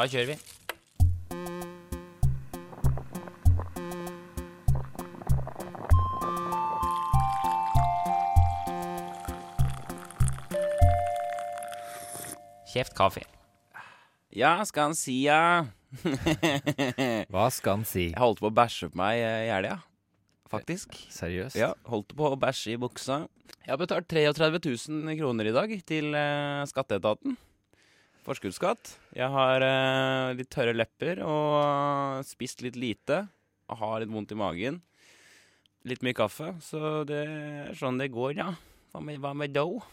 Da kjører vi. Kjeft kaffe. Ja, skal han si, ja. Hva skal han si? Jeg holdt på å bæsje på meg eh, i helga, faktisk. Seriøst? Ja, holdt på å bæsje i buksa. Jeg har betalt 33 000 kroner i dag til eh, skatteetaten. Forskuddsskatt. Jeg har eh, litt tørre lepper og spist litt lite. Og har litt vondt i magen. Litt mye kaffe. Så det er sånn det går, ja. Hva med, hva med dough?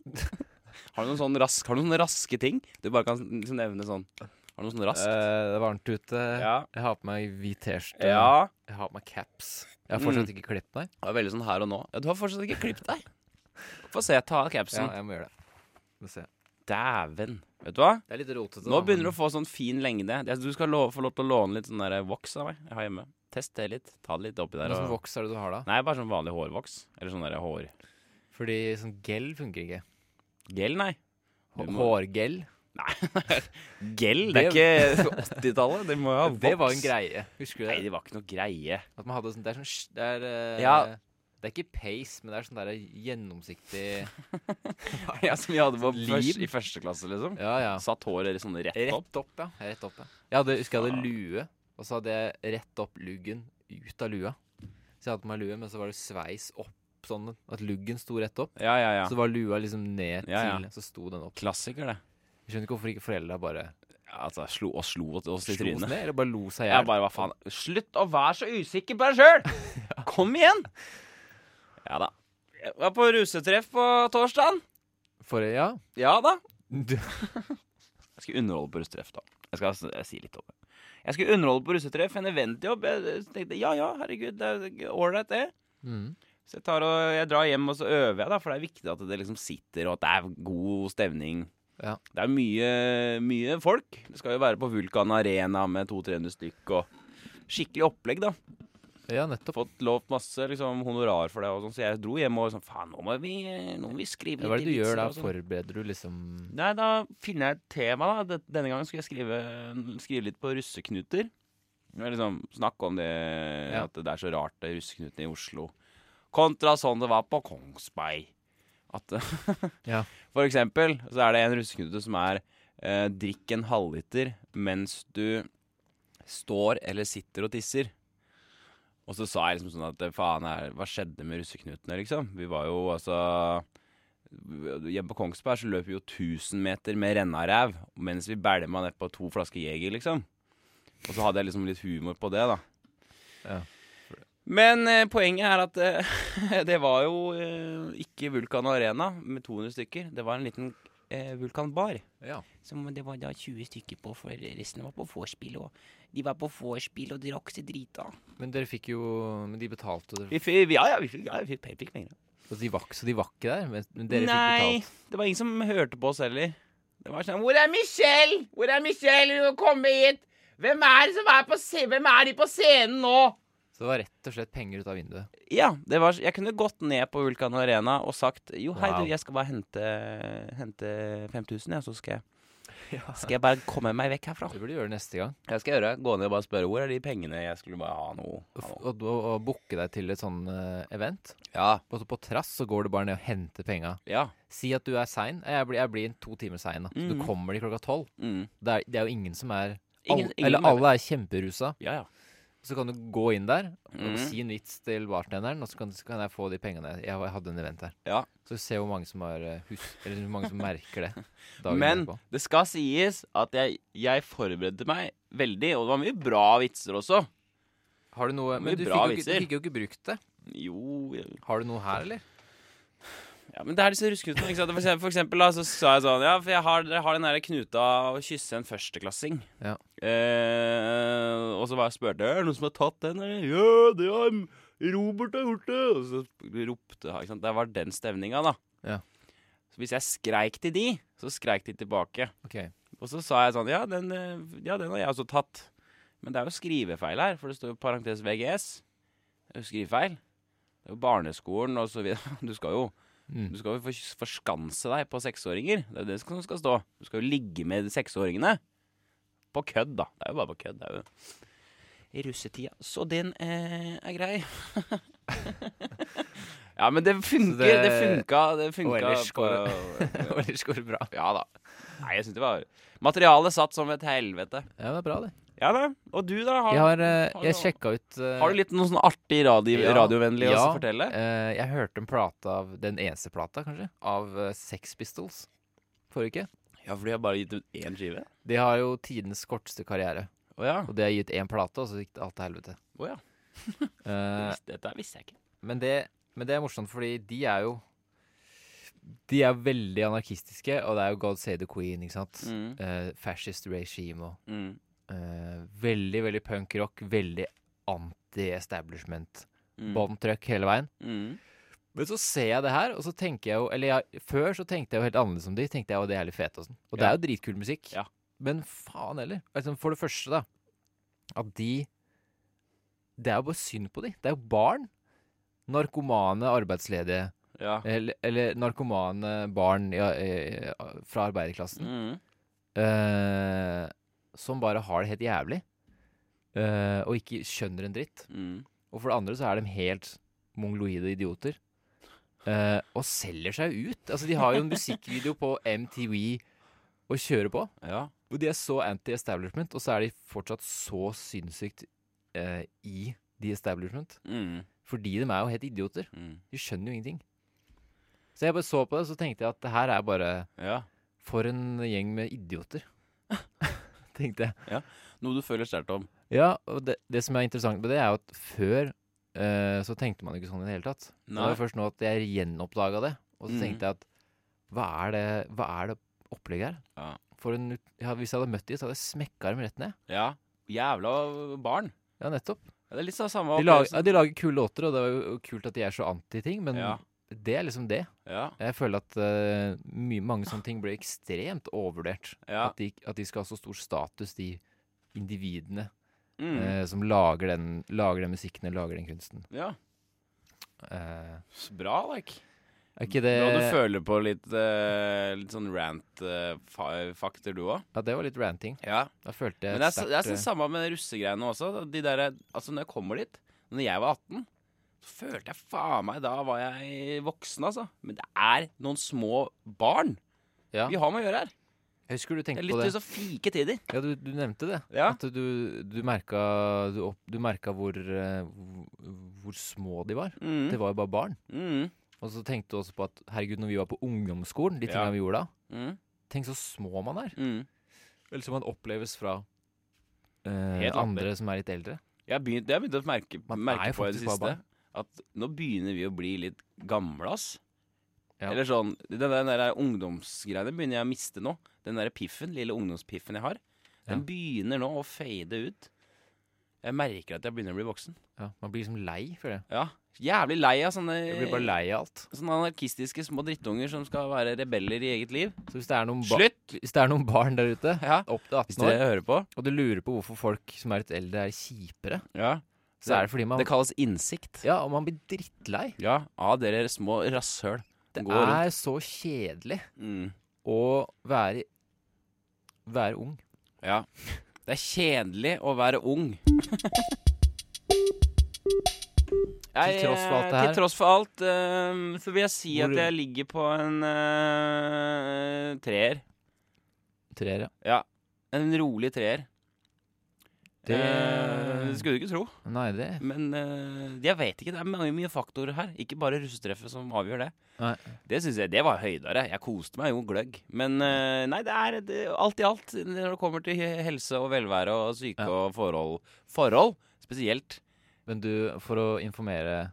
har du sånn rask, har du noen raske ting du bare kan liksom nevne sånn? Har du noe sånn raskt? Eh, det er varmt ute. ja. Jeg har på meg hvit T-skjorte. ja. Jeg har på meg caps. Jeg har fortsatt ikke klippet meg. Det er veldig sånn her og nå. Ja, du har fortsatt ikke klippet deg. Få se. Ta av capsen. Ja, jeg må gjøre det. Få se. Dæven. Vet du hva? Det er litt rotete. Nå begynner du å få sånn fin lengde. Du skal lov, få lov til å låne litt sånn der voks av meg. Jeg har hjemme. Test det litt. Ta det litt oppi der. Hva slags voks er det du har, da? Nei, bare sånn vanlig hårvoks. Eller sånn der hår... Fordi sånn gel funker ikke. Gel, nei. H må- Hårgel. Gel? Det er ikke 80-tallet. Det må jo ha voks. Det var en greie. Husker du det? Nei, det? var ikke noe greie. At man hadde sånn Det er sånn sj- Det er, eh, Ja. Det er ikke pace, men det er sånn der gjennomsiktig ja, som vi hadde på først, i første klasse, liksom. Ja, ja. Satt håret sånn rett opp. Rett opp, ja. Rett opp, ja. Jeg hadde, husker jeg hadde lue, og så hadde jeg rett opp luggen ut av lua. Så jeg hadde på meg lue, men så var det sveis opp sånn at luggen sto rett opp. Ja, ja, ja. Så var lua liksom ned til Så sto den opp. Klassiker, det. Jeg skjønner ikke hvorfor ikke foreldra bare Ja, altså, slo, og slo oss i trynet. ned, eller bare lo seg i hjel. hva Slutt å være så usikker på deg sjøl! Kom igjen! Ja da. Jeg var på rusetreff på torsdagen. For ja. Ja da. Jeg skulle underholde på russetreff, da. Jeg skal jeg si litt om det. Jeg skulle underholde på russetreff, en eventjobb. Jeg tenkte ja ja, herregud, det er ålreit, det. mm. Så jeg, tar og, jeg drar hjem og så øver jeg, da, for det er viktig at det liksom sitter, og at det er god stemning. Ja. Det er mye, mye folk. Det skal jo være på Vulkan Arena med 200-300 stykk, og skikkelig opplegg, da. Ja, nettopp. Fått lovt masse liksom, honorar for det, og sånn, så jeg dro hjem og sånn Faen, nå må vi, nå må vi skrive Hva er det du gjør da? sånn. Forbereder du liksom Nei, da finner jeg et tema, da. Denne gangen skulle jeg skrive, skrive litt på russeknuter. Liksom, snakke om det Ja. at det er så rart, det russeknutene i Oslo. Kontra sånn det var på Kongsberg. At Ja. For eksempel så er det en russeknute som er eh, drikk en halvliter mens du står eller sitter og tisser. Og så sa jeg liksom sånn at faen, er, hva skjedde med russeknutene, liksom? Vi var jo altså Hjemme på Kongsberg så løp vi jo 1000 meter med rennaræv mens vi bælma ned på to flasker Jeger, liksom. Og så hadde jeg liksom litt humor på det, da. Ja. Men eh, poenget er at eh, det var jo eh, ikke Vulkan Arena med 200 stykker. Det var en liten eh, Vulkan Bar. ja. Som det var da 20 stykker på, for resten var på vorspiel. De var på vorspiel og drakk seg drita. Men dere fikk jo Men de betalte dere Vi fikk, ja, ja, vi fikk, ja, vi fikk, fikk penger. Så de var, så de var ikke der? Men, dere fikk Nei, betalt? det var ingen som hørte på oss heller. Det var sånn Hvor er Michelle? Hvor er Michelle? Hun må komme hit! Hvem er det som er på? Hvem er de på scenen nå? Så det var rett og slett penger ut av vinduet? Ja, det var, jeg kunne gått ned på Vulkan Arena og sagt Jo, hei, Wow. du, jeg skal bare hente, hente 5000, ja, så skal jeg, skal jeg bare komme meg vekk herfra. Det burde du gjøre neste gang. Jeg skal gjøre Gå ned og bare spørre hvor er de pengene. Jeg skulle bare ha noe. Ha noe. Og, og, og booke deg til et sånn eh, event. Ja. Og så på trass så går du bare ned og henter penga. Ja. Si at du er sein. Jeg blir, jeg blir to timer sein. da. Så Mhm. du kommer dit klokka tolv. Mm. Det, er- det er jo ingen som er Ingen- ingen Eller er alle er kjemperusa. Ja, ja. Så kan du gå inn der og Mhm. si en vits til bartenderen, og så kan, så kan jeg få de pengene. Jeg, jeg hadde en event her. Ja. Så se hvor mange som har eh, hus, Eller hvor mange som merker det. dagen Men etterpå. det skal sies at jeg, jeg forberedte meg veldig, og det var mye bra vitser også. Har du noe mye Men du bra fikk, jo ikke, vitser. du fikk jo ikke brukt det. Jo jeg- Har du noe her, eller? Ja, men det er disse ruskeknutene. For eksempel, for eksempel da, så sa jeg sånn Ja, for jeg har, jeg har den der knuta å kysse en førsteklassing. Ja. Eh, og så var jeg spurte Er det noen som har tatt den. eller? Ja, det har Robert har gjort det. Og så ropte ikke sant? Det var den stemninga, da. Ja. Så hvis jeg skreik til de, så skreik de tilbake. Okay. Og så sa jeg sånn Ja, den, eh, ja, den har jeg også tatt. Men det er jo skrivefeil her, for det står jo parentes VGS. Det er jo skrivefeil. Det er jo barneskolen og så videre. Du skal jo Mm. du skal jo fors- forskanse deg på seksåringer. Det er det som skal stå. Du skal jo ligge med seksåringene. På kødd, da. Det er jo bare på kødd. Det er jo i russetida. Så den eh, er grei. ja, men det funker. Det- Det, funka. Det funka Og ellers på Og ellers går det bra. Ja da. Nei, jeg syns det var Materialet satt som et helvete. Ja, det er bra, det. Ja da. Og du, da? Har, Jeg har eh, har Jeg sjekka ut uh, har du litt noe sånn artig radio, Ja, radiovennlig å ja. fortelle? eh, Jeg hørte en plate av Den eneste plata, kanskje, av uh, Sex Pistols forrige uke. Ja, for de har bare gitt ut én skive? De har jo tidenes korteste karriere. Oh, ja. Og de har gitt én plate, og så gikk det alt til helvete. Oh, ja. Eh, Dette visste jeg ikke. men, det, men det er morsomt, fordi de er jo De er veldig anarkistiske, og det er jo God Save the Queen, ikke sant? Mm. Uh, fascist regime og Mm. Eh, Veldig, veldig punkrock. Veldig anti-establishment. Mm. Båndtrykk hele veien. Mm. Men så ser jeg det her, og så tenker jeg jo Eller jeg, før så tenkte jeg jo helt annerledes om de. Tenkte jeg jo det er litt fete og sånn. Og det er jo dritkul musikk. Ja. Men faen heller. Altså, for det første, da. At de Det er jo bare synd på de. Det er jo barn. Narkomane arbeidsledige. Ja. Eller, eller narkomane barn ja, fra arbeiderklassen. Mm. eh, som bare har det helt jævlig. eh, og ikke skjønner en dritt. Mm. Og for det andre så er de helt mongoloide idioter. eh, og selger seg ut. Altså, de har jo en musikkvideo på MTV å kjøre på. Ja. Og de er så anti-establishment, og så er de fortsatt så sinnssykt eh, i the establishment. Mm. Fordi de er jo helt idioter. Mm. De skjønner jo ingenting. Så jeg bare så på det, så tenkte jeg at det her er bare Ja. For en gjeng med idioter. tenkte jeg. Ja, Noe du føler sterkt om. Ja, og det, det som er interessant med det, er at før uh, så tenkte man ikke sånn i det hele tatt. Det Nei. var først nå at jeg gjenoppdaga det. Og så mm. tenkte jeg at hva er det, hva er det opplegget her? Ja. En, ja, hvis jeg hadde møtt dem, så hadde jeg smekka dem rett ned. Ja. Jævla barn. Ja, nettopp. Ja, det er litt sånn samme De, lag, ja, de lager kule låter, og det er jo kult at de er så anti-ting, men Ja. Det er liksom det. Ja. Jeg føler at uh, mye, mange sånne ting blir ekstremt overvurdert. Ja. At, de, at de skal ha så stor status, de individene Mm. uh, som lager den, lager den musikken eller lager den kunsten. ja. Uh, Så Bra, like. er ikke det Nå du føler på litt, eh, litt sånn rant-fakter, du òg. Ja, det var litt ranting. Ja. Da følte jeg Men det er, sterkt, det er sånn eh, samme med russegreiene også. De der, altså Når jeg kommer dit Når jeg var 18, så følte jeg faen meg Da var jeg voksen, altså. Men det er noen små barn ja. vi har med å gjøre her. Jeg husker du Det tenkte er det. litt så fike tider. Ja, du, du nevnte det. Ja. At du, du merka Du, opp, du merka hvor, eh, hvor, hvor små de var. Mm. Det var jo bare barn. Mm. Og så tenkte du også på at herregud, når vi var på ungdomsskolen, de tinga Ja. vi gjorde da Mm. Tenk så små man er. Mm. Eller som man oppleves fra eh, andre som er litt eldre. Jeg har begynt, jeg har begynt å merke, er merke på i det siste barn. At nå begynner vi å bli litt gamle, ass. Ja. Eller sånn Den der, den der ungdomsgreiene begynner jeg å miste nå. Den der piffen, lille ungdomspiffen jeg har, den Ja. begynner nå å fade ut. Jeg merker at jeg begynner å bli voksen. Ja, man blir liksom lei, føler jeg. Ja, Jævlig lei av sånne, Jeg blir bare lei av alt. sånne anarkistiske små drittunger som skal være rebeller i eget liv. Så hvis det er noen, ba hvis det er noen barn der ute, Ja, opp til 18 år, på. og du lurer på hvorfor folk som er litt eldre, er kjipere, Ja. Så er det fordi man Det kalles innsikt. Ja, og man blir drittlei. Ja, av dere små rasshøl. Det Går rundt. er så kjedelig Mm. å være være ung. Ja. Det er kjedelig å være ung. Jeg, tross for alt det eh, her. Til tross for alt, uh, så vil jeg si Hvor- at jeg ligger på en uh, treer. Treer, ja. Ja. En rolig treer. Det- Eh, skulle du ikke tro. Nei, det Men eh, jeg vet ikke. Det er mange mye faktorer her. Ikke bare russetreffet som avgjør det. Nei. Det synes jeg, det var høydere. Jeg koste meg jo gløgg. Men eh, nei, det er det, alt i alt når det kommer til helse og velvære og syke Ja. og forhold. Forhold spesielt. Men du, for å informere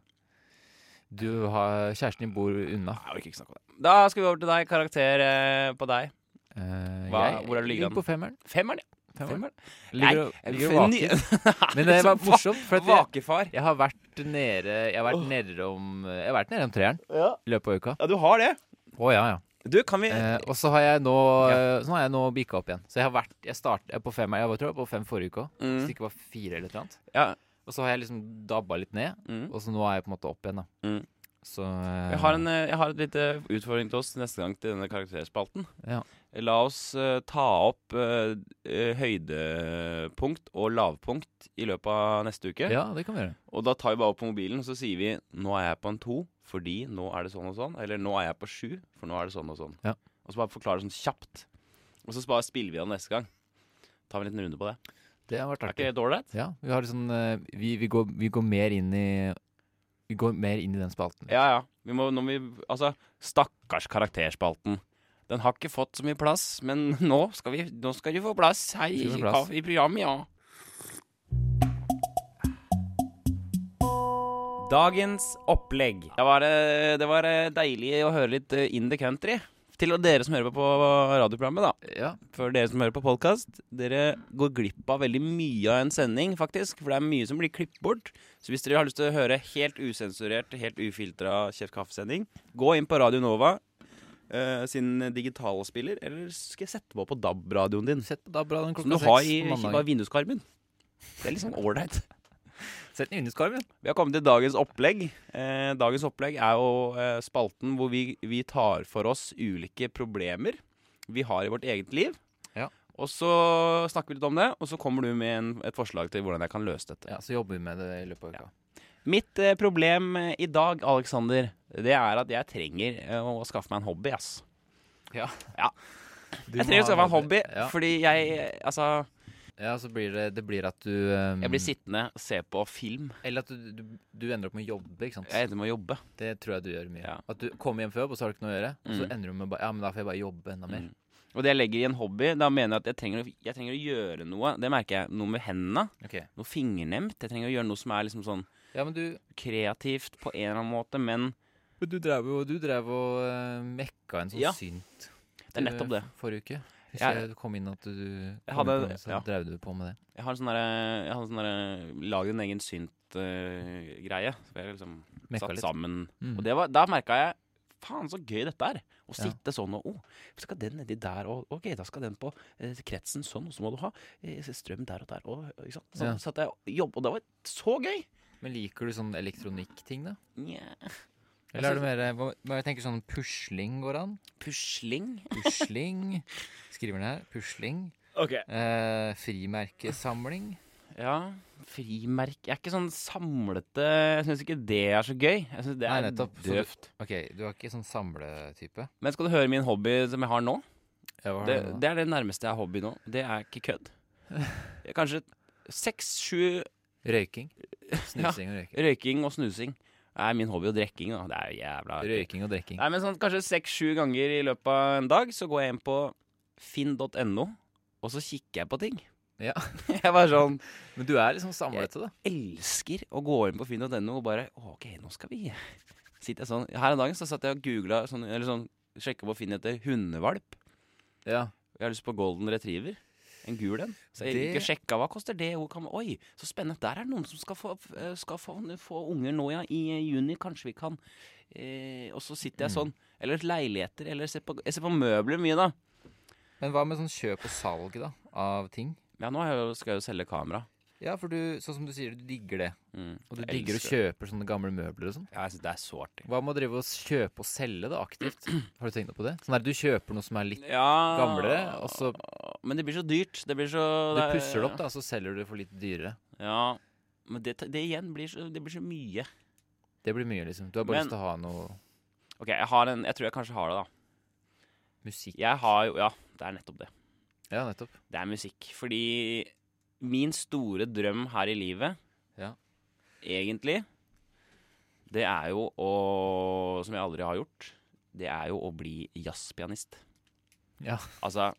Du har Kjæresten din bor unna. Jeg orker ikke snakke om det. Da skal vi over til deg. Karakter eh, på deg. Eh, Hva- hvor er du ligger ligger på femmeren. Femmeren, ja. Nei, ligger og. Men det var morsomt, for at jeg, Vakefar. jeg har vært nede Jeg har vært nede om Jeg har vært nede om treeren Ja. i løpet av uka. ja, du har det. Å ja, ja. Du, kan vi Eh, og så har jeg nå Ja. eh, Så nå har jeg nå bikka opp igjen. Så jeg har vært Jeg startet på fem Jeg var, tror jeg på fem forrige uke òg. Mm, det ikke var fire eller noe annet. Ja. Og så har jeg liksom dabba litt ned, Mm. og så nå er jeg på en måte opp igjen, da. Mm. Så eh, Jeg har, en, eh, jeg har et lite utfordring til oss neste gang til denne karakterspalten. Ja. La oss uh, ta opp eh, høydepunkt og lavpunkt i løpet av neste uke. Ja, det kan vi gjøre. Og da tar vi bare opp på mobilen, og så sier vi 'nå er jeg på en to, fordi nå er det sånn og sånn'. Eller 'nå er jeg på sju, for nå er det sånn og sånn'. Ja. Og så bare forklare det sånn kjapt. Og så bare spiller vi av neste gang. Tar vi en liten runde på det. Det har vært Er artig. ikke det ålreit? Ja, vi har liksom eh, vi, vi, går, vi går mer inn i Vi går mer inn i den spalten. Ja, ja. Vi må, når vi, altså, stakkars karakterspalten. Den har ikke fått så mye plass, men nå skal, vi, nå skal du få plass her i, plass? i programmet, ja. Dagens opplegg. Det var, det var eh, deilig å høre litt eh, In the Country. Til dere som hører på på radioprogrammet, da. Ja, For dere som hører på podkast, dere går glipp av veldig mye av en sending, faktisk. For det er mye som blir klippet bort. Så hvis dere har lyst til å høre helt usensurert, helt ufiltra Kjeft kaffesending, gå inn på Radio Nova eh, sin digitalspiller, eller skal jeg sette på på DAB-radioen din? Sett på DAB-radioen klokka Som du har i ikke bare vinduskarmen. Det er litt sånn ålreit. Sett den i vinduskarmen. Vi har kommet til dagens opplegg. Uh, dagens opplegg er jo uh, spalten hvor vi, vi tar for oss ulike problemer vi har i vårt eget liv. Ja. Og så snakker vi litt om det, og så kommer du med en, et forslag til hvordan jeg kan løse dette. Ja, Så jobber vi med det i løpet av uka. Mitt eh, problem i dag, Alexander, det er at jeg trenger eh, å skaffe meg en hobby, ass. Ja. Ja. Jeg trenger å skaffe meg en hobby, Ja, fordi jeg Altså, ja så blir det, det blir at du um, jeg blir sittende og se på film. Eller at du, du, du ender opp med å jobbe, ikke sant. Jeg ender med å jobbe. Det tror jeg du gjør mye. Ja. At du kommer hjem før jobb, og så har du ikke noe å gjøre. Og så Mm. ender du med bare Ja, men da får jeg bare jobbe enda mer. Mm. Og det jeg legger i en hobby, da mener jeg at jeg trenger, jeg trenger å gjøre noe. Det merker jeg. Noe med hendene. Okay. Noe fingernemt. Jeg trenger å gjøre noe som er liksom sånn Ja, men du, kreativt på en eller annen måte, men men du drev jo du drev og uh, mekka en sånn Ja. synt det er nettopp det. forrige uke. Hvis Jeg- jeg kom inn at du kom hadde- på så ja. drev du på med det. Jeg har en sånn derre Jeg har en sånn Lagd en egen synt-greie. så jeg liksom Mekka satt litt. sammen. Mm. Og det var, da merka jeg Faen, så gøy dette er. Å Ja. sitte sånn og Å, skal den nedi der, og OK, da skal den på eh, kretsen sånn, og så må du ha eh, strøm der og der. Og, ikke sant? Så Ja. satt jeg og jobbet, og det var så gøy. Men liker du sånn elektronikkting, da? Nja. Eller er det mer hva, hva jeg tenker sånn pusling går an? Pusling. Pusling. Skriver den her. Pusling. OK. Eh, frimerkesamling. Ja, frimerke Jeg er ikke sånn samlete Jeg syns ikke det er så gøy. Jeg synes det Nei, er nettopp. Så du- døvt. Ok, du er ikke sånn samletype? Men skal du høre min hobby som jeg har nå? Det, det er det nærmeste jeg har hobby nå. Det er ikke kødd. Kanskje seks-sju Røyking. Snusing og røyking. røyking og snusing er min hobby. Og drikking, da. Det er jo jævla. Røyking og drikking. Nei, men sånn, Kanskje seks-sju ganger i løpet av en dag så går jeg inn på finn.no, og så kikker jeg på ting. Ja. Jeg var sånn Men du er liksom samlet til det? Jeg elsker å gå inn på finn.no og bare OK, nå skal vi Sitter jeg sånn Her en dag så satt jeg og googla sånn, eller sånn Sjekka på Finn etter hundevalp. Ja. Jeg har lyst på golden retriever. En gul en. Så jeg Det- ikke sjekka hva koster det. oi, så spennende. Der er det noen som skal få, eh, skal få, få unger nå, ja. I eh, juni. Kanskje vi kan eh, Og så sitter jeg sånn. Eller leiligheter. Eller ser på, jeg ser på møbler mye, da. Men hva med sånn kjøp og salg, da? Av ting? Ja, nå skal jeg jo selge kamera. Ja, for du, sånn som du sier, du digger det. Mm. Og du digger å kjøpe sånne gamle møbler og sånn. Ja, jeg synes det er så artig. Hva med å drive og kjøpe og selge det aktivt? Har du tenkt noe på det? Sånn der du kjøper noe som er litt Ja gamlere, og så- Men det blir så dyrt. Det blir så Du er- pusser det opp, da, så selger du det for litt dyrere. Ja. Men det, det igjen blir så, det blir så mye. Det blir mye, liksom. Du har bare Men- lyst til å ha noe OK, jeg har en Jeg tror jeg kanskje har det, da. musikk. Jeg har jo Ja, det er nettopp det. Ja, nettopp. Det er musikk. Fordi min store drøm her i livet, Ja. egentlig, det er jo å Som jeg aldri har gjort, det er jo å bli jazzpianist. Ja. Altså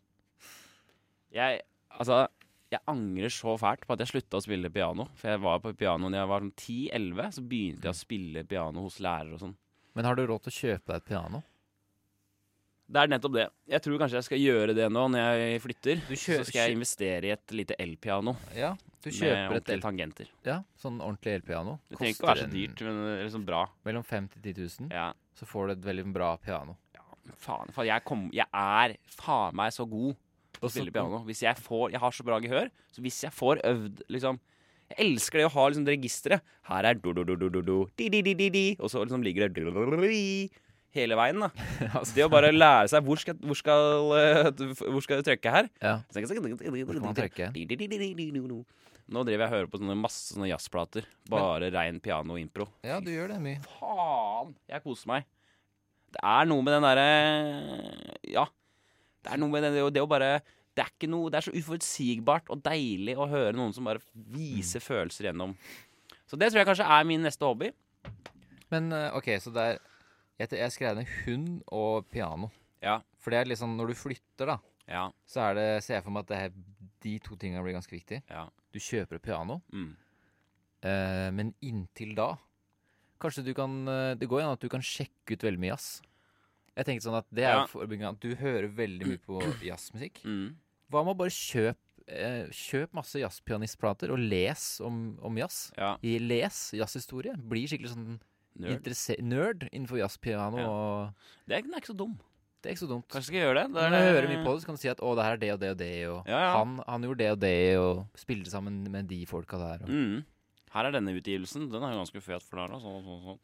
Jeg Altså jeg angrer så fælt på at jeg slutta å spille piano. For jeg var på piano da jeg var sånn 10-11. Så begynte jeg å spille piano hos lærere og sånn. Men har du råd til å kjøpe deg et piano? Det er nettopp det. Jeg tror kanskje jeg skal gjøre det nå når jeg flytter. Så skal jeg investere i et lite elpiano Ja, du med kjøper et ordentlige el tangenter. ja, sånn ordentlig elpiano. Det trenger ikke å være så dyrt, men liksom bra. Mellom 50 til 10 000, Ja, så får du et veldig bra piano. faen. faen jeg, kom, jeg er faen meg så god på å spille piano. Hvis jeg får Jeg har så bra gehør, så hvis jeg får øvd liksom Jeg elsker det å ha liksom det registeret. Her er do-do-do-do-do, di-di-di-di-di, og så liksom ligger det hele veien. da Altså, Det å bare lære seg hvor skal, hvor skal, eh, hvor skal du trykke her. ja. Hvor skal man trykke? Nå driver jeg og hører på sånne masse sånne jazzplater. Bare rein piano og impro. ja, du gjør det mye. Faen! Jeg koser meg. Det er noe med den derre Ja. Det er noe med det, det, å- det å bare Det er ikke noe Det er så uforutsigbart og deilig å høre noen som bare viser følelser gjennom. Så det tror jeg kanskje er min neste hobby. Men eh, OK, så det er Jeg, jeg skrev ned hund og piano. Ja. For det er liksom Når du flytter, da, Ja. så er det Ser jeg for meg at det her, de to tingene blir ganske viktige. Ja. Du kjøper et piano, Mm. eh, men inntil da Kanskje du kan eh, Det går an at du kan sjekke ut veldig mye jazz. Jeg tenkte sånn at det er Ja. at du hører veldig mye på jazzmusikk. Mm. Hva med å bare kjøpe eh, Kjøp masse jazzpianistplater og les om, om jazz. Ja. I les jazzhistorie. Bli skikkelig sånn Nerd. nerd innenfor jazzpiano. Ja. Og Det er, den er ikke så dum. det er ikke så dumt. Kanskje skal jeg gjøre det? Når jeg hører mye på det, så kan du si at å, det her er det og det og det, og Ja, ja. Han, han gjorde det og det, og spilte sammen med de folka der. Og. Mm. Her er denne utgivelsen. Den er jo ganske fet forklara. Sånn, sånn, sånn.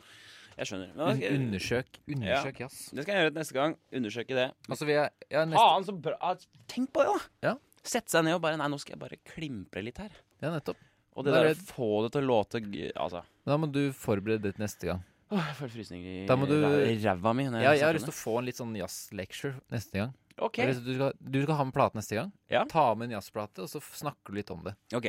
Jeg skjønner. Men skal undersøk undersøk jazz. det skal jeg gjøre neste gang. Undersøke det. Altså, vi er, ja, neste, Faen, så bra! Tenk på det, da! Ja. Sette seg ned og bare Nei, nå skal jeg bare klimpre litt her. ja, nettopp. Og det er der å få det til å låte g- Altså Da må du forberede det til neste gang. Åh, Jeg føler frysninger i Da må du- ræ- ræva mi. når Ja, jeg har snakker lyst til å få en litt sånn jazz-lecture neste gang. det. OK. Jeg har lyst til Du, skal, du skal ha med plate neste gang. Ja. Ta med en jazzplate, og så f- snakker du litt om det. ok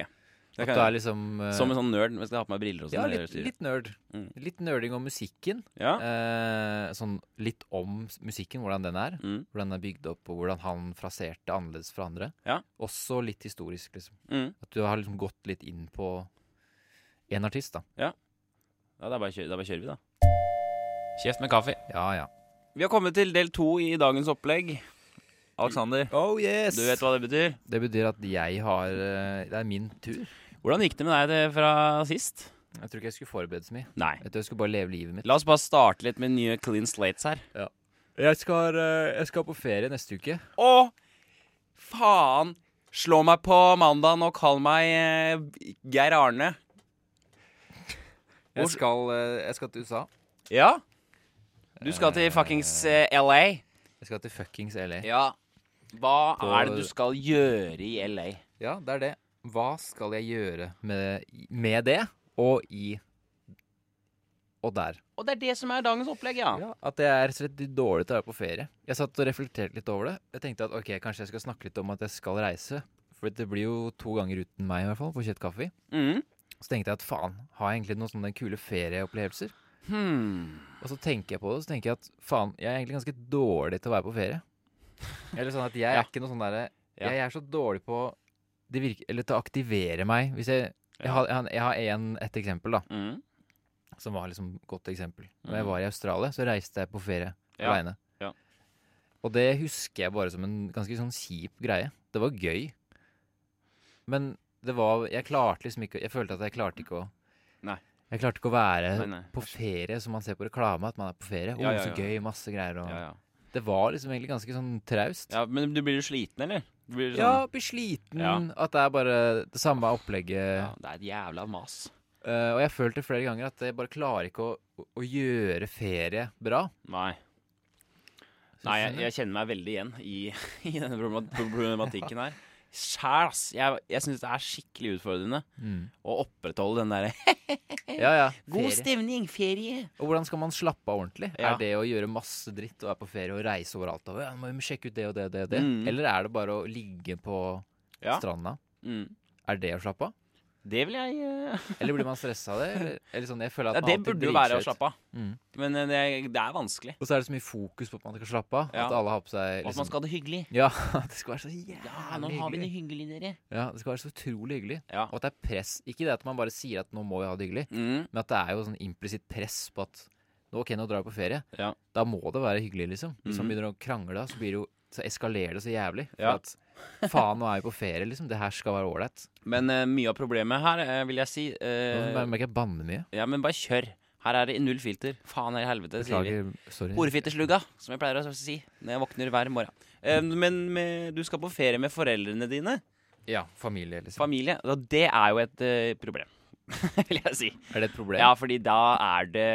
Det At kan du er jeg. liksom eh, Som en sånn nerd. Jeg skal ha på meg briller og sånn. Ja, litt, litt nerd. Mm. Litt nerding om musikken. Ja. Eh, sånn litt om s- musikken, hvordan den er. Mm. Hvordan den er bygd opp, og hvordan han fraserte annerledes fra andre. Ja. Også litt historisk, liksom. Mm. At du har liksom gått litt inn på en artist, da. Ja, da bare, kjører, da bare kjører vi, da. Kjeft med kaffe. Ja, ja. Vi har kommet til del to i dagens opplegg. Alexander, Oh yes! du vet hva det betyr? Det betyr at jeg har eh, Det er min tur. Hvordan gikk det med deg det fra sist? Jeg tror ikke jeg skulle forberede så mye. Nei. Jeg tror jeg skulle bare leve livet mitt. La oss bare starte litt med nye clean slates her. Jeg skal, eh, jeg skal på ferie neste uke. Å, faen! Slå meg på mandagen og kall meg eh, Geir Arne. Jeg skal, eh, jeg skal til USA. Ja? Du skal til fuckings eh, LA. Jeg skal til fuckings LA. Ja. Hva På- er det du skal gjøre i LA? Ja, det er det. Hva skal jeg gjøre med, med det, og i Og der. Og det er det som er dagens opplegg, ja. Ja, At jeg er rett dårlig til å være på ferie. Jeg satt og reflekterte litt over det. Jeg tenkte at ok, kanskje jeg skal snakke litt om at jeg skal reise. For det blir jo to ganger uten meg, i hvert fall, på Kjøtt Kaffe. Mm. Så tenkte jeg at faen, har jeg egentlig noen sånne kule ferieopplevelser? Hmm. Og så tenker jeg på det, så tenker jeg at faen, jeg er egentlig ganske dårlig til å være på ferie. Eller sånn at jeg er Ja. ikke noe sånn derre Ja. Jeg er så dårlig på det virker, Eller til å aktivere meg. Hvis jeg Jeg har, jeg har- jeg en, et eksempel, da. Mm. Som var liksom et godt eksempel. Når Mhm. jeg var i Australia, så reiste jeg på ferie Ja. aleine. Ja. Og det husker jeg bare som en ganske sånn kjip greie. Det var gøy. Men det var Jeg klarte liksom ikke Jeg følte at jeg klarte ikke å Nei. Jeg klarte ikke å være Nei, nei. på ferie som man ser på reklame, at man er på ferie. Å, Ja, ja, så gøy, masse greier og Ja, ja. Det var liksom egentlig ganske sånn traust. ja, men du blir jo sliten, eller? Du blir sånn, Ja, blir sliten. At det er bare det samme opplegget. ja, det er et jævla mas. Uh, og jeg følte flere ganger at jeg bare klarer ikke å, å gjøre ferie bra. Nei. Nei, jeg, jeg kjenner meg veldig igjen i, i denne problematikken her. Sjæl, ass. Jeg, jeg syns det er skikkelig utfordrende Mm. å opprettholde den derre Ja, ja. God ferie. stemning, ferie. Og hvordan skal man slappe av ordentlig? Ja. Er det å gjøre masse dritt og være på ferie og reise overalt? Og, ja, må vi sjekke ut det og det og det, og det. Mm. Eller er det bare å ligge på stranda? Mm. Er det å slappe av? Det vil jeg eh, Eller blir man stressa av det? Eller, eller sånn, jeg ja, man Det burde jo være å slappe av. Mm. Men eh, det, det er vanskelig. Og så er det så mye fokus på at man skal slappe av. Ja. At alle har på seg Og at man liksom, skal ha det hyggelig. Ja, det skal være så jævlig Ja, nå har vi det hyggelig. hyggelig, dere. Ja, det skal være så utrolig hyggelig. Ja. Og at det er press. Ikke det at man bare sier at nå må vi ha det hyggelig, Mm. men at det er jo sånn implisitt press på at ok, nå drar vi på ferie. Ja. Da må det være hyggelig, liksom. Hvis man Mhm. begynner å krangle, så, blir det jo, så eskalerer det så jævlig. For Ja. at faen, nå er vi på ferie, liksom. Det her skal være ålreit. Men uh, mye av problemet her, uh, vil jeg si Nå eh, merker jeg banne mye. Ja, men bare kjør. Her er det null filter. Faen i helvete, sier vi. Beklager. Som jeg pleier å si når jeg våkner hver morgen. Uh, men med, du skal på ferie med foreldrene dine. Ja, familie, liksom. Familie. Og det er jo et problem, vil jeg si. er det et problem? Ja, fordi da er det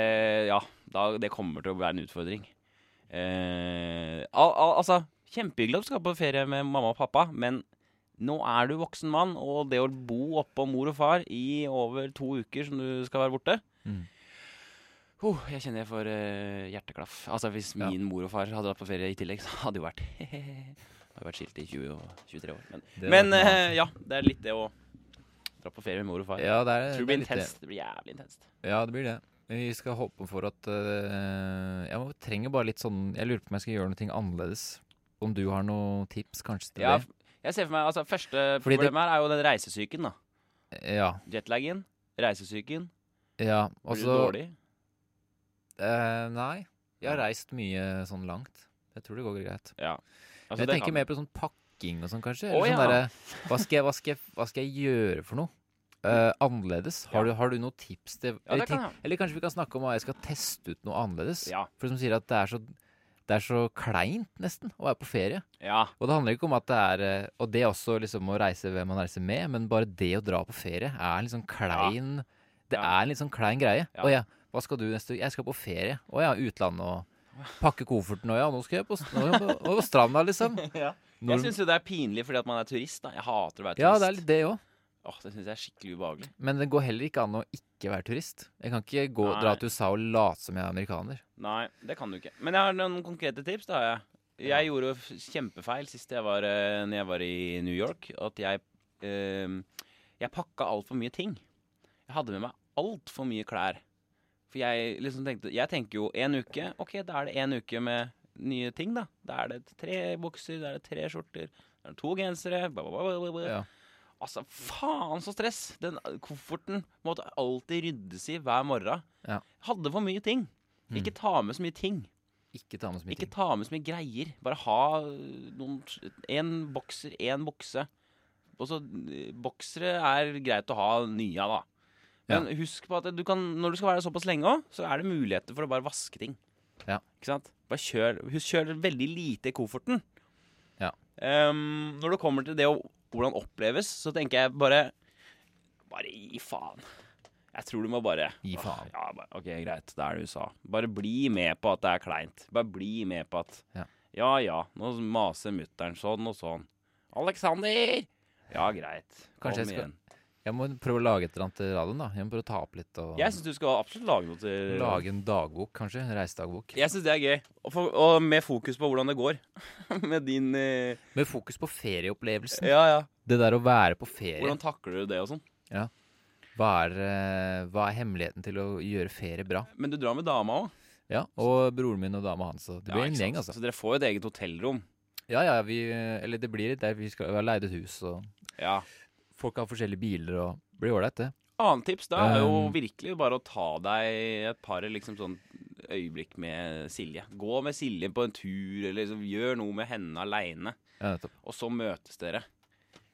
Ja, da, det kommer til å være en utfordring. Uh, al al altså, kjempehyggelig at du skal på ferie med mamma og pappa, men nå er du voksen mann, og det å bo oppå mor og far i over to uker som du skal være borte Mm. oh, Jeg kjenner jeg får uh, hjerteklaff. Altså Hvis Ja. min mor og far hadde vært på ferie i tillegg, så hadde det jo vært Hadde vært skilt i 20 og 23 år. Men, men uh, ja, det er litt det å dra på ferie med mor og far. Ja, det er, tror det blir er det. Det blir jævlig intenst. Ja, det blir det. Vi skal håpe for at uh, Jeg trenger bare litt sånn Jeg lurer på om jeg skal gjøre noe annerledes. Om du har noen tips kanskje til Ja, det? jeg ser for meg, altså Første Fordi det- problemet her er jo den reisesyken. da Ja. Jetlagen, reisesyken. ja Blir du altså dårlig? eh, Nei. Jeg har reist mye sånn langt. Jeg tror det går greit. Ja. Altså, jeg tenker kan- mer på sånn pakking og sånn, kanskje. Eller sånn ja. derre hva, hva, hva skal jeg gjøre for noe? Uh, annerledes? Har, Ja. du, har du noen tips til Ja, eller, det eller kanskje vi kan snakke om hva jeg skal teste ut noe annerledes? Ja. For som sier at det er så det er så kleint, nesten, å være på ferie. ja. Og det handler ikke om at det er eh, Og det også liksom å reise hvem man reiser med, men bare det å dra på ferie er sånn klein Det Ja. er en litt sånn klein greie. Ja. Å ja, hva skal du neste uke? Jeg skal på ferie. Å ja, utlandet og pakke kofferten og ja, nå skal jeg på, på, på stranda, liksom. ja. Jeg syns jo det er pinlig fordi at man er turist. da Jeg hater å være turist. ja, det er litt det òg. Åh, det syns jeg er skikkelig ubehagelig. Men det går heller ikke an å ikke være turist. Jeg kan ikke gå, Nei. dra til USA og late som jeg er amerikaner. Nei, det kan du ikke. Men jeg har noen konkrete tips. da har Jeg Jeg gjorde jo kjempefeil sist jeg var, eh, når jeg var i New York. At jeg eh, Jeg pakka altfor mye ting. Jeg hadde med meg altfor mye klær. For jeg liksom tenkte Jeg tenker jo en uke. Ok, da er det en uke med nye ting, da. Da er det tre bukser, da er det tre skjorter, da er det to gensere bla, bla, bla, bla, bla. Ja. Altså, faen så stress! Den kofferten måtte alltid ryddes i hver morgen. Ja. Hadde for mye ting. Mm. Ikke ta med så mye ting. Ikke ta med så mye Ikke ting. ta med så mye greier. Bare ha noen En bokser, én bokse. Også, eh, Boksere er greit å ha nye av, da. Men husk på at du kan, når du skal være der såpass lenge òg, så er det muligheter for å bare vaske ting. Ja. Ikke sant? Bare kjør, husk, kjør veldig lite i kofferten. Ja. Um, når det kommer til det å hvordan oppleves, så tenker jeg bare Bare gi faen. Jeg tror du må bare Gi Åh, faen. Ja, bare, ok, greit. Da er det USA. Bare bli med på at det er kleint. Bare bli med på at Ja. ja, ja nå maser mutter'n sånn og sånn. Alexander! Ja, greit. Kom Kanskje jeg skal- igjen. Jeg må prøve å lage et eller annet til radioen, da. Jeg må prøve å ta opp litt og Jeg syns du skal absolutt lage noe til lage en dagbok, kanskje. En reisedagbok. Jeg syns det er gøy. Og, for, og med fokus på hvordan det går. med din eh, Med fokus på ferieopplevelsen. Ja, ja. Det der å være på ferie. Hvordan takler du det og sånn? Hva er, eh, hva er hemmeligheten til å gjøre ferie bra? Men du drar med dama òg. Ja, Og broren min og dama hans. Det blir en gjeng, altså. Så dere får jo et eget hotellrom. Ja, ja, vi Eller det blir det. Vi skal vi har leid et hus, og Ja. Folk har forskjellige biler, og blir ålreit, det. Annet tips da er jo Um, virkelig bare å ta deg et par liksom sånn øyeblikk med Silje. Gå med Silje på en tur, eller liksom, gjør noe med henne aleine. Ja. Og så møtes dere.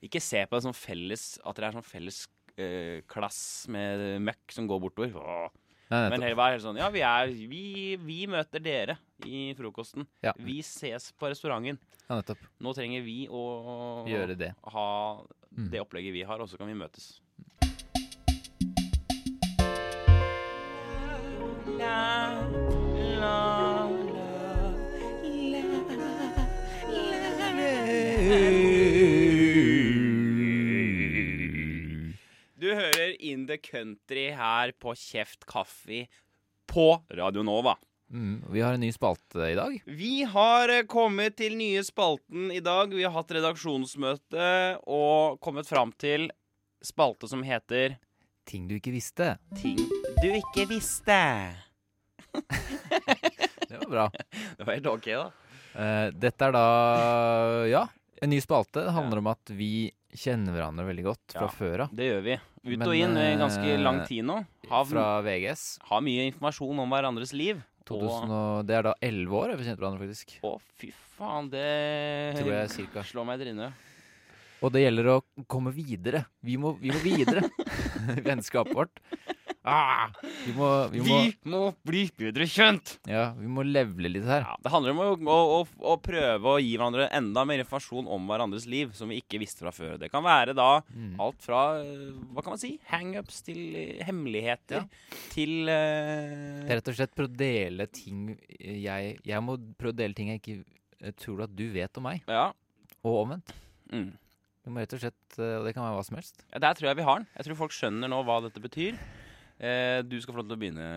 Ikke se på det som felles At dere er sånn felles øh, klass med møkk som går bortover. Åh. Nei, Men heller være helt sånn Ja, vi, er, vi, vi møter dere i frokosten. Ja. Vi ses på restauranten. Ja. Nå trenger vi å Gjøre det. ha Mm. det opplegget vi har, og så kan vi møtes. Du hører In The Country her på Kjeft Kaffe på Radio Nova. Mm, vi har en ny spalte i dag. Vi har eh, kommet til nye spalten i dag. Vi har hatt redaksjonsmøte og kommet fram til spalte som heter Ting du ikke visste. Ting du ikke visste. Det var bra. Det var helt ok, da. Uh, dette er da Ja, en ny spalte. Det handler om at vi kjenner hverandre veldig godt fra Ja. før av. Det gjør vi. Ut Men, og inn i ganske eh, lang tid nå. Har, Fra VGS. har mye informasjon om hverandres liv. 2000 og, det er da 11 år vi kjente hverandre, faktisk. Å, fy faen, det Tror jeg cirka. slår meg i trynet. Og det gjelder å komme videre. Vi må, vi må videre. Vennskapet vårt Ah, Vi må, vi må, vi må bli bedre kjent! ja, vi må levele litt her. Ja, det handler om å, å, å, prøve å gi hverandre enda mer informasjon om hverandres liv som vi ikke visste fra før. Det kan være da Mm. alt fra eh, hva kan man si, hangups til hemmeligheter hemmeligheter til uh... Det er rett og slett prøve å dele ting jeg Jeg må prøve å dele ting jeg ikke eh, tror at du vet om meg, Ja. og omvendt. Mm. Må rett og slett, eh, Og det kan være hva som helst. ja. Der tror jeg vi har den. Jeg tror folk skjønner nå hva dette betyr. Eh, du skal få lov til å begynne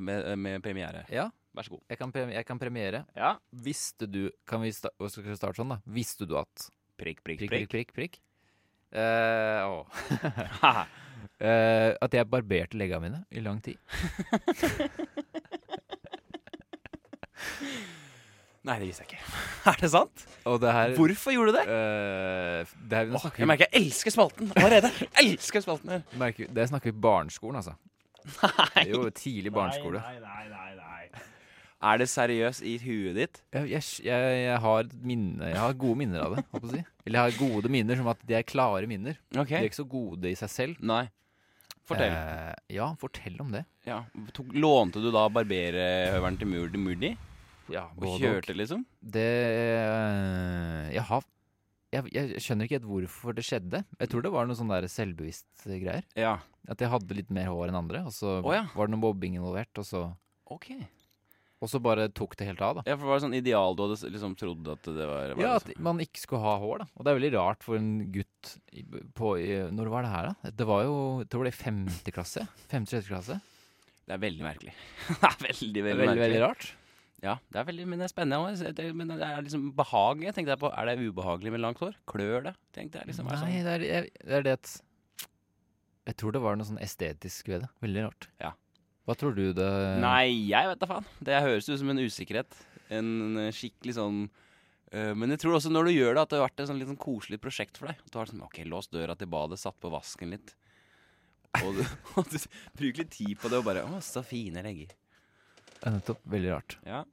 med, med premiere. Ja, Vær så god. jeg kan, jeg kan premiere. Ja. Visste du Kan vi sta skal vi starte sånn, da? Visste du at Prikk, prikk, Prikk, prikk. prikk, prikk, prikk. Eh, å. Eh, at jeg barberte leggene mine i lang tid. Nei, det visste jeg ikke. Er det sant? Og det her Hvorfor gjorde du det? eh, det, her, nå Åh, snakker jeg vi, merker jeg elsker spalten allerede. Elsker spalten her. merker, det snakker vi barneskolen, altså. Nei. Jo, tidlig barneskole. Nei, nei, nei, nei. Er det seriøst i huet ditt? Jeg, jeg, jeg, jeg har minne Jeg har gode minner av det. Håper jeg å si. Eller jeg har gode minner som at de er klare minner. Okay. De er ikke så gode i seg selv. Nei. Fortell. Eh, ja, fortell om det. Ja. Tok, lånte du da barberhøveren til Murdi Murdi? Ja, Og kjørte, liksom? Det eh, Jeg har jeg, jeg skjønner ikke helt hvorfor det skjedde. Jeg tror det var noe sånn der selvbevisst greier. Ja. At jeg hadde litt mer hår enn andre, og så oh, ja. var det noe mobbing involvert, og så, okay. og så bare tok det helt av, da. Ja, for det var sånn ideal du hadde liksom trodd at det var, var Ja, liksom- at man ikke skulle ha hår, da. Og det er veldig rart for en gutt på i, Når var det her, da? Det var jo Jeg tror det var femte klasse. Femte-sjette klasse. Det er veldig merkelig. det er veldig, veldig, veldig, merkelig. veldig rart. Ja, det er veldig, men det er spennende. også. Det, men det er liksom behagelig. Tenkte jeg på, Er det ubehagelig med langt hår? Klør det? Tenkte jeg liksom. er Nei, sånn. det er, jeg, det er det at Jeg tror det var noe sånn estetisk ved det. Veldig rart. Ja. Hva tror du det Nei, jeg vet da faen. Det høres ut som en usikkerhet. En eh, skikkelig sånn eh, Men jeg tror også når du gjør det, at det har vært et sånn litt sånn koselig prosjekt for deg. At du har sånn, ok, låst døra til badet, satt på vasken litt. Og du, og du bruker litt tid på det og bare Å, så fine legger. Ja, Nettopp. Veldig rart. Ja.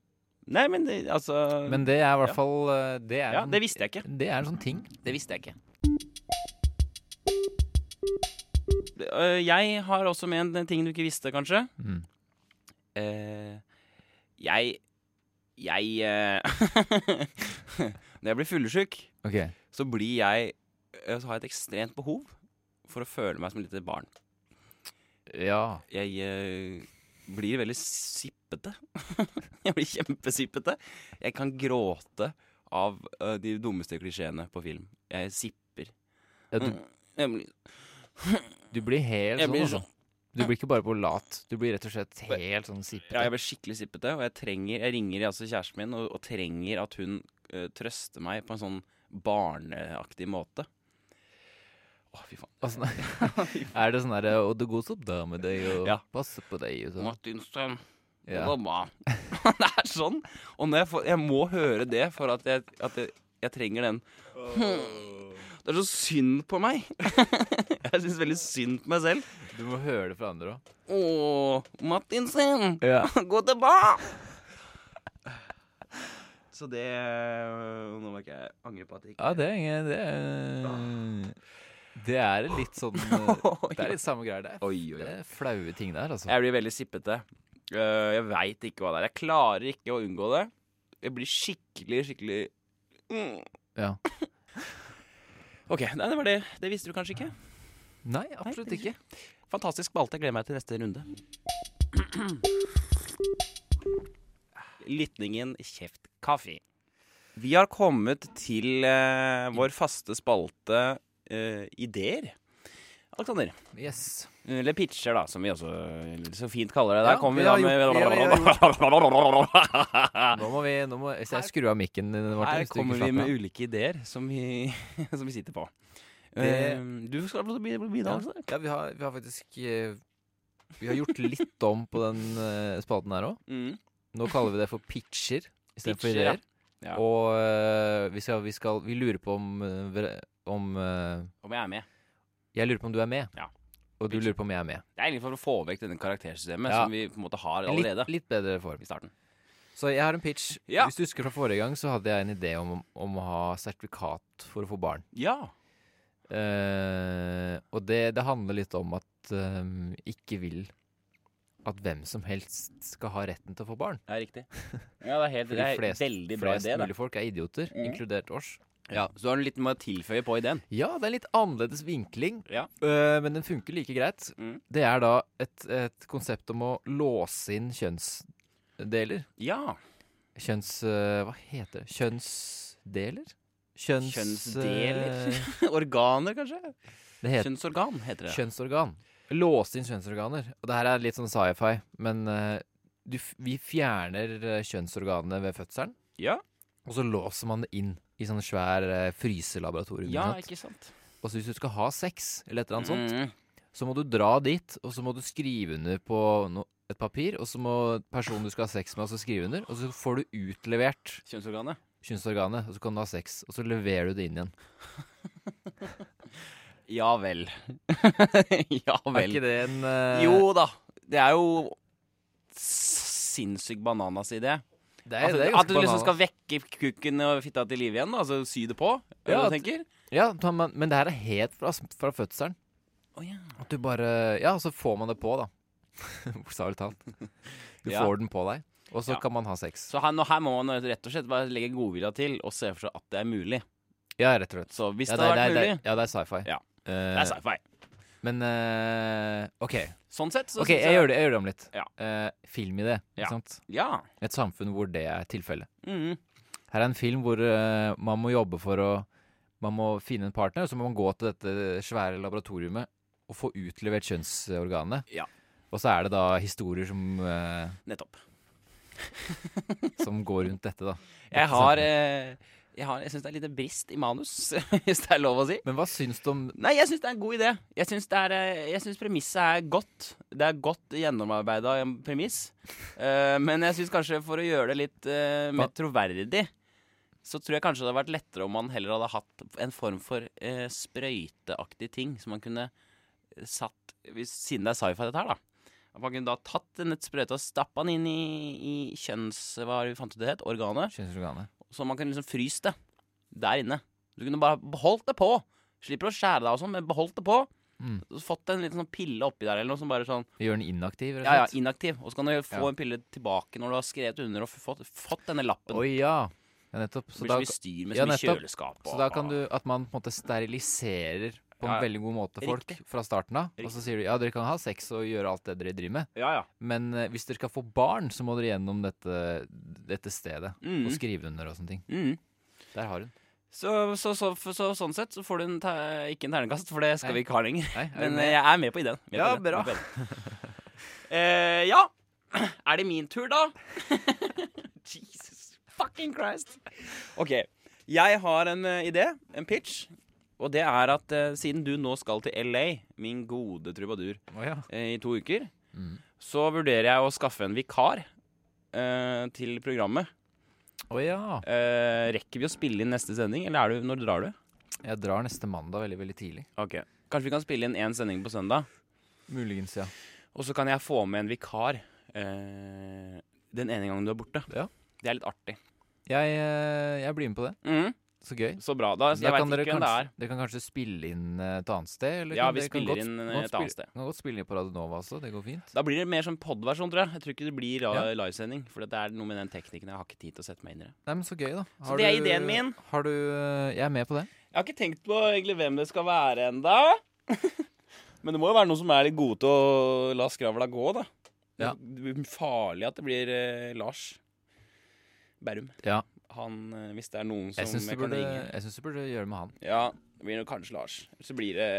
Nei, men det, altså Men det er i hvert fall eh, Det er, Ja, en- det visste jeg ikke. Det er en sånn ting. Det visste jeg ikke. Øh, Jeg har også med en ting du ikke visste, kanskje. Mm. Eh, jeg Jeg eh, Når jeg blir fyllesyk, okay. så blir jeg eh, Så har jeg et ekstremt behov for å føle meg som et lite barn. Ja. Jeg eh, blir veldig sippete. jeg blir kjempesippete. Jeg kan gråte av uh, de dummeste klisjeene på film. Jeg sipper. ja du, Jeg blir, du blir helt sånn, blir altså. sånn. Du blir ikke bare på lat. Du blir rett og slett helt sånn Ja, sippete. jeg blir skikkelig sippete, og jeg trenger Jeg ringer altså kjæresten min og, og trenger at hun uh, trøster meg på en sånn barneaktig måte. Å, fy faen. Altså, er det sånn derre Og det går så bra med deg, og Ja. passe på deg, og sånn. Martinsen, det Ja. går bra. det er sånn. Og når jeg, får, jeg må høre det for at jeg, at jeg, jeg trenger den Det er så synd på meg. jeg syns veldig synd på meg selv. Du må høre det fra andre òg. Å, Martinsen, Ja. gå tilbake! Så det Nå må ikke jeg angre på at jeg ikke ja, det er ingen Det er, det er litt sånn eh, Det er litt samme greier der. Oi, oi, Det er flaue ting der, altså. Jeg blir veldig sippete. Øh, jeg veit ikke hva det er. Jeg klarer ikke å unngå det. Jeg blir skikkelig, skikkelig mm. Ja. OK, nei, det var det. Det visste du kanskje ikke? Nei, absolutt det- ikke. Fantastisk spalte. Jeg gleder meg til neste runde. Lytningen Kjeft kaffe. Vi har kommet til uh, vår faste spalte eh, Ideer. Alexander. Yes. Eller pitcher, da, som vi også så fint kaller det. Der Ja, kommer vi da med Nå må vi, nå må, Hvis jeg skrur av mikken Martin Her kommer vi med ulike ideer som vi, som vi sitter på. Det- Eh, du skal få begynne, Ja, ja vi, har, vi har faktisk eh, Vi har gjort litt om på den uh, spalten her òg. Mm. Nå kaller vi det for pitcher istedenfor ideer. ja. Ja. Og uh, vi, skal, vi, skal, vi lurer på om, eh, vre- om eh, Om jeg er med. Jeg lurer på om du er med. Ja. Og du lurer på om jeg er med. Det er egentlig for å få vekk denne karaktersystemet Ja. som vi på en måte har allerede Litt, litt bedre form. i starten. Så jeg har en pitch. Ja. Hvis du husker fra forrige gang, så hadde jeg en idé om, om å ha sertifikat for å få barn. Ja. Eh, og det, det handler litt om at eh, ikke vil at hvem som helst skal ha retten til å få barn. Det er riktig. Ja, det er, helt, Fordi det er flest, veldig bra flest idé. Da. mulig folk er idioter, Mhm. inkludert oss. Ja, så du har litt med å tilføye på ideen. Ja, det er litt annerledes vinkling, Ja. øh, men den funker like greit. Mm. Det er da et, et konsept om å låse inn kjønnsdeler. Ja. Kjønns... øh, hva heter det? Kjønnsdeler? Kjønns... Kjønnsdeler? øh, Organer, kanskje? heter Kjønnsorgan heter det. kjønnsorgan. Låse inn kjønnsorganer. Og det her er litt sånn sci-fi, men øh, du, vi fjerner øh, kjønnsorganene ved fødselen, Ja, og så låser man det inn i sånn svær øh, fryselaboratorium. ja ikke sant? Og så hvis du skal ha sex, eller et eller annet sånt, Mm. så må du dra dit, og så må du skrive under på no et papir, og så må personen du skal ha sex med, også skrive under, og så får du utlevert Kjønnsorganet. kjønnsorganet, og så kan du ha sex, og så leverer du det inn igjen. Ja vel. ja Er vel. ikke det en eh, Jo da. Det er jo sinnssykt bananas idé. Det er, At, det er at du liksom skal vekke kukken og fitta til live igjen, da, altså sy det på? Ja, at-? Ja, men, men det her er helt fra, fra fødselen. Oh, ja. At du bare Ja, så får man det på, da. Bokstavelig talt. Du Ja. får den på deg, og så kan man ha sex. Så her, her må man rett og slett bare legge godvilja til og se for seg at det er mulig. Ja, rett og slett. Så hvis Ja, det, hadde vært det, mulig ja, det er sci-fi. Ja. Uh, Det er sci-fi. Men uh, OK. Sånn sett så Ok, jeg, jeg gjør det, jeg gjør det om litt. Ja. Filmidé, Ja. ikke sant? Ja. Et samfunn hvor det er tilfellet. Mm. Her er en film hvor uh, man må jobbe for å Man må finne en partner, og så må man gå til dette svære laboratoriumet og få utlevert kjønnsorganet. Ja. Og så er det da historier som, Nettopp. som går rundt dette, da. Jeg har Jeg, har- jeg syns det er litt brist i manus, hvis det er lov å si. Men hva syns du om Nei, jeg syns det er en god idé. Jeg syns, det er, eh, jeg syns premisset er godt. Det er godt gjennomarbeida premiss. Eh, men jeg syns kanskje for å gjøre det litt eh, mer Hva- troverdig, så tror jeg kanskje det hadde vært lettere om man heller hadde hatt en form for eh, sprøyteaktig ting som man kunne satt hvis, Siden det er sci-fi, dette her, da. At man kunne da tatt en sprøyte og stappa den inn i, i kjønns... Hva har vi fant ut det het? Organet. kjønnsorganet? Så man kan liksom fryse det der inne. Du kunne bare beholdt det på. Slipper å skjære deg og sånn, men beholdt det på. Mm. Fått en liten sånn pille oppi der, eller noe som bare sånn Gjør den inaktiv, rett Ja, ja, inaktiv. Og så kan du få Ja. en pille tilbake når du har skrevet under og fått, fått denne lappen. Oi, ja. ja. Nettopp. Så, Så da, mye styr med ja, så mye kjøleskap. så da kan du At man på en måte steriliserer på en Ja, veldig god måte folk riktig. fra starten av. Og så sier du ja, dere kan ha sex og gjøre alt det dere driver med. Ja, ja. Men uh, hvis dere skal få barn, så må dere gjennom dette, dette stedet. Mm. Og skrive under og sånne ting. Mm. Der har hun. Så, så, så, så, så sånn sett så får du en ikke en ternekast, for det skal Nei. vi ikke ha lenger. Nei, Men eh, jeg er med på ideen. Med Ja, på ideen, bra. Eh, ja. Er det min tur, da? Jesus fucking Christ. OK. Jeg har en uh, idé, en pitch. Og det er at eh, siden du nå skal til LA, min gode trubadur, Å ja. eh, i to uker, Mm. så vurderer jeg å skaffe en vikar eh, til programmet. Å ja. Eh, rekker vi å spille inn neste sending, eller er du, når drar du? Jeg drar neste mandag veldig, veldig tidlig. Ok. Kanskje vi kan spille inn én sending på søndag? Muligens, ja. Og så kan jeg få med en vikar eh, den ene gangen du er borte. Ja. Det er litt artig. Jeg, eh, jeg blir med på det. Mhm. Så gøy. Så bra. Da, så jeg, jeg vet ikke hvem det er. dere kan kanskje spille inn eh, et annet sted? Eller Ja, vi kan spiller godt- inn eh, et annet spille- sted. Kan godt spille inn på Radionova også, det går fint. Da blir det mer som podversjon, tror jeg. Jeg tror ikke det blir Ja. livesending. For det er noe med den teknikken. Jeg har ikke tid til å sette meg inn i det. Nei, men så gøy, da. Så det er ideen min. Har du eh, Jeg er med på det. Jeg har ikke tenkt på egentlig hvem det skal være enda. Men det må jo være noen som er litt gode til å la skravla gå, da. Ja. Det blir farlig at det blir eh, Lars Berrum. Ja. Han, eh, hvis det er noen som Jeg syns du, kan burde- ringe. jeg synes du burde gjøre det med han. Ja, det blir kanskje Lars. Så blir det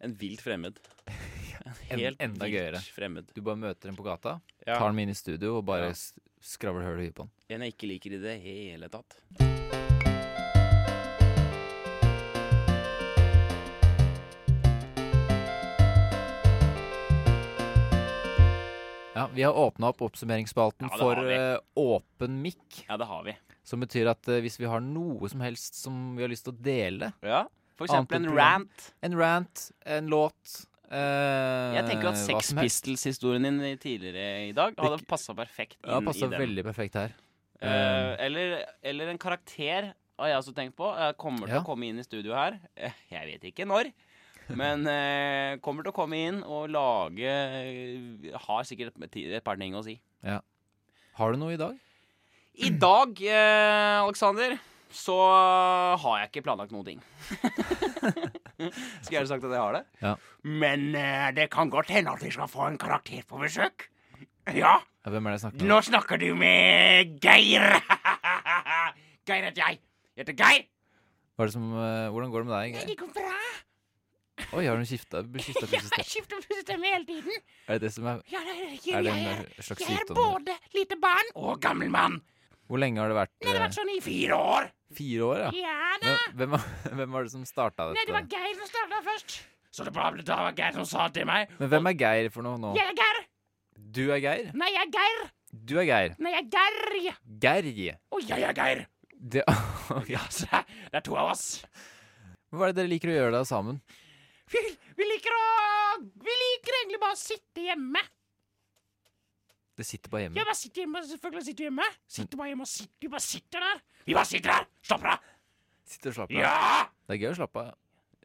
en vilt fremmed. En En- enda gøyere. fremmed. Du bare møter en på gata, Ja. tar den med inn i studio og bare Ja. skravler høl i huet på den. En jeg ikke liker i det hele tatt. Ja, Vi har åpna opp oppsummeringsspalten Ja, for eh, åpen mikk. Ja, det har vi. Som betyr at uh, hvis vi har noe som helst som vi har lyst til å dele, Ja. For eksempel en rant. en rant, en låt Uh, Jeg tenker at Sex. Pistols-historien din tidligere i dag hadde passa perfekt inn Ja, i den. veldig perfekt her. Eller, eller en karakter har jeg også tenkt på. Jeg kommer til Ja. å komme inn i studio her. Jeg vet ikke når. Men eh, kommer til å komme inn og lage eh, Har sikkert et, par ting å si. Ja. Har du noe i dag? I dag, eh, Alexander, så har jeg ikke planlagt noen ting. Skal jeg gjerne sagt at jeg har det? Ja. Men eh, det kan godt hende at vi skal få en karakter på besøk. Ja, hvem er det jeg snakker med? nå snakker du med Geir. Geir heter jeg. Jeg heter Geir. Hva er det som, eh, hvordan går det med deg? Det går bra. Oi, har du skifta plutselig jeg skifter plutselig hele tiden. Er det det som er Ja, det er, Er det jeg, en slags jeg er både lite barn og gammel mann. Hvor lenge har det vært? Nei, Det har eh, vært sånn i fire år. Fire år, ja. Ja da. Hvem, hvem, var- det som starta Nei, det var? Geir som starta først. Så det var, det var Geir som sa til meg Men hvem er Geir for noe nå? Jeg er Geir. Du er Geir? Nei, jeg er Geir. Du er Geir. Nei, jeg er Geir. Geir. Og jeg er Geir. Det, Ja, det er to av oss. Hva er det dere liker å gjøre da sammen? Vi, vi liker å Vi liker egentlig bare å sitte hjemme. Det sitter bare hjemme. Ja, bare sitter hjemme, selvfølgelig sitter vi hjemme. Sitter bare hjemme og sitter, vi bare sitter der. Vi bare sitter der. Slapper av. Sitter og slapper av. Ja! Det er gøy å slappe av.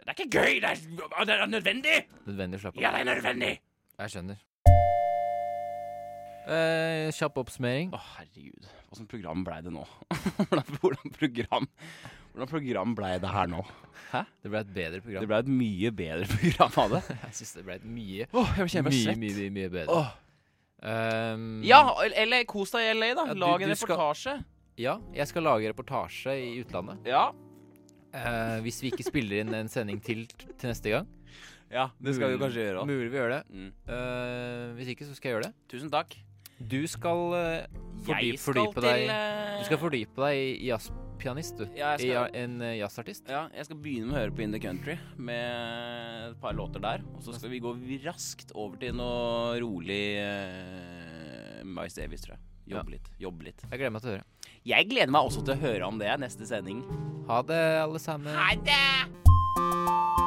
Det er ikke gøy, det er, det er nødvendig. Nødvendig å slappe av. Ja, det er nødvendig. Jeg skjønner. Eh, kjapp oppsummering. Å, herregud. Åssen program blei det nå? hvordan, hvordan program Hvordan program blei det her nå? Hæ? Det ble et bedre program. Det ble et mye bedre program av det. Jeg syns det ble et mye, oh, mye, mye, mye, mye bedre. Oh. Um, Ja, eller kos deg i LA, da. Ja, Lag en reportasje. skal- ja, jeg skal lage reportasje i utlandet. Ja. Uh, hvis vi ikke spiller inn en sending til til neste gang. ja, det skal vi kanskje gjøre òg. Mulig vi gjør det. Mm. Uh, hvis ikke, så skal jeg gjøre det. Tusen takk. Du skal fordype, skal fordype deg eh, Du skal fordype deg i jazzpianist, du. Ja, I skal, en uh, jazzartist. ja, jeg skal begynne med å høre på In The Country med et par låter der. Og så skal vi gå raskt over til noe rolig uh, Miles Davis, tror jeg. Jobbe litt. Jobbe litt. Jeg gleder meg til å høre. Jeg gleder meg også til å høre om det neste sending. Ha det, alle sammen. Ha det!